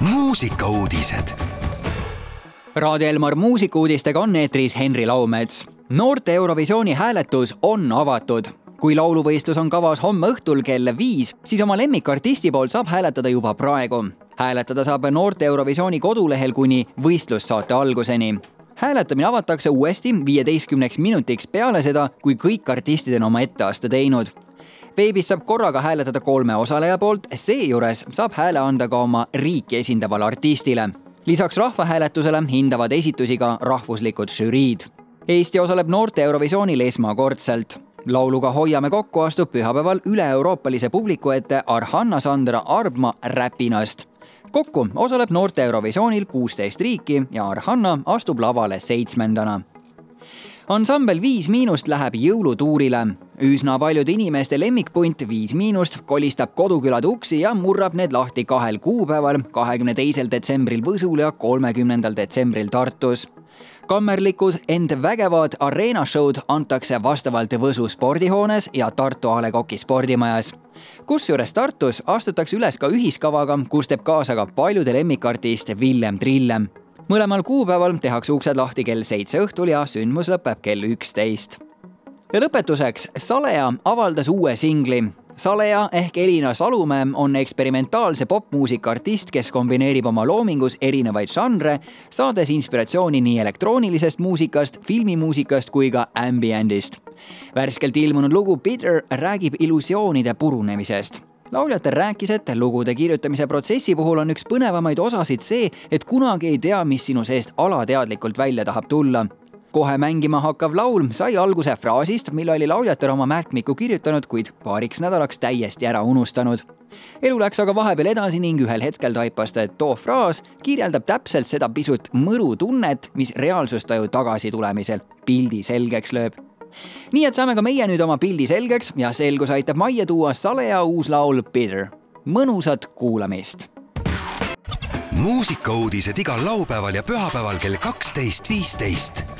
muusikauudised. Raadio Elmar muusikuudistega on eetris Henri Laumets. noorte Eurovisiooni hääletus on avatud kui lauluvõistlus on kavas homme õhtul kell viis, siis oma lemmikartisti poolt saab hääletada juba praegu. hääletada saab noorte Eurovisiooni kodulehel kuni võistlussaate alguseni hääletamine avatakse uuesti viieteistkümneks minutiks peale seda, kui kõik artistid on oma etteaste teinud veebis saab korraga hääletada kolme osaleja poolt, seejuures saab hääle anda ka oma riiki esindavale artistile. lisaks rahvahääletusele hindavad esitusi ka rahvuslikud žüriid. Eesti osaleb noorte Eurovisioonil esmakordselt. lauluga Hoiame kokku astub pühapäeval üle-euroopalise publiku ette Arhanna Sandra Arbma Räpinast kokku osaleb noorte Eurovisioonil kuusteist riiki ja Arhanna astub lavale seitsmendana ansambel Viis Miinust läheb jõulutuurile. üsna paljude inimeste lemmikpunt Viis Miinust kolistab kodukülade uksi ja murrab need lahti kahel kuupäeval, kahekümne teisel detsembril Võsul ja kolmekümnendal detsembril Tartus kammerlikud, ent vägevad areenashow'd antakse vastavalt Võsu spordihoones ja Tartu A Le Coq'i spordimajas. kusjuures Tartus astutakse üles ka ühiskavaga, kus teeb kaasa ka paljude lemmikartist Villem Trillem mõlemal kuupäeval tehakse uksed lahti kell seitse õhtul ja sündmus lõpeb kell üksteist. ja lõpetuseks, Salea avaldas uue singli. Salea ehk Elina Salumäe on eksperimentaalse popmuusika artist, kes kombineerib oma loomingus erinevaid žanre, saades inspiratsiooni nii elektroonilisest muusikast, filmimuusikast kui ka ambientist. värskelt ilmunud lugu Bitter räägib illusioonide purunemisest lauljatel rääkis, et lugude kirjutamise protsessi puhul on üks põnevamaid osasid see, et kunagi ei tea, mis sinu seest alateadlikult välja tahab tulla kohe mängima hakkav laul sai alguse fraasist, mille oli lauljatel oma märkmikku kirjutanud, kuid paariks nädalaks täiesti ära unustanud. elu läks aga vahepeal edasi ning ühel hetkel taipas ta, et too fraas kirjeldab täpselt seda pisut mõru tunnet, mis reaalsustaju tagasitulemisel pildi selgeks lööb nii et saame ka meie nüüd oma pildi selgeks ja selgus aitab majja tuua Salea uus laul Bitter. mõnusat kuulamist. muusikauudised igal laupäeval ja pühapäeval kell kaksteist, viisteist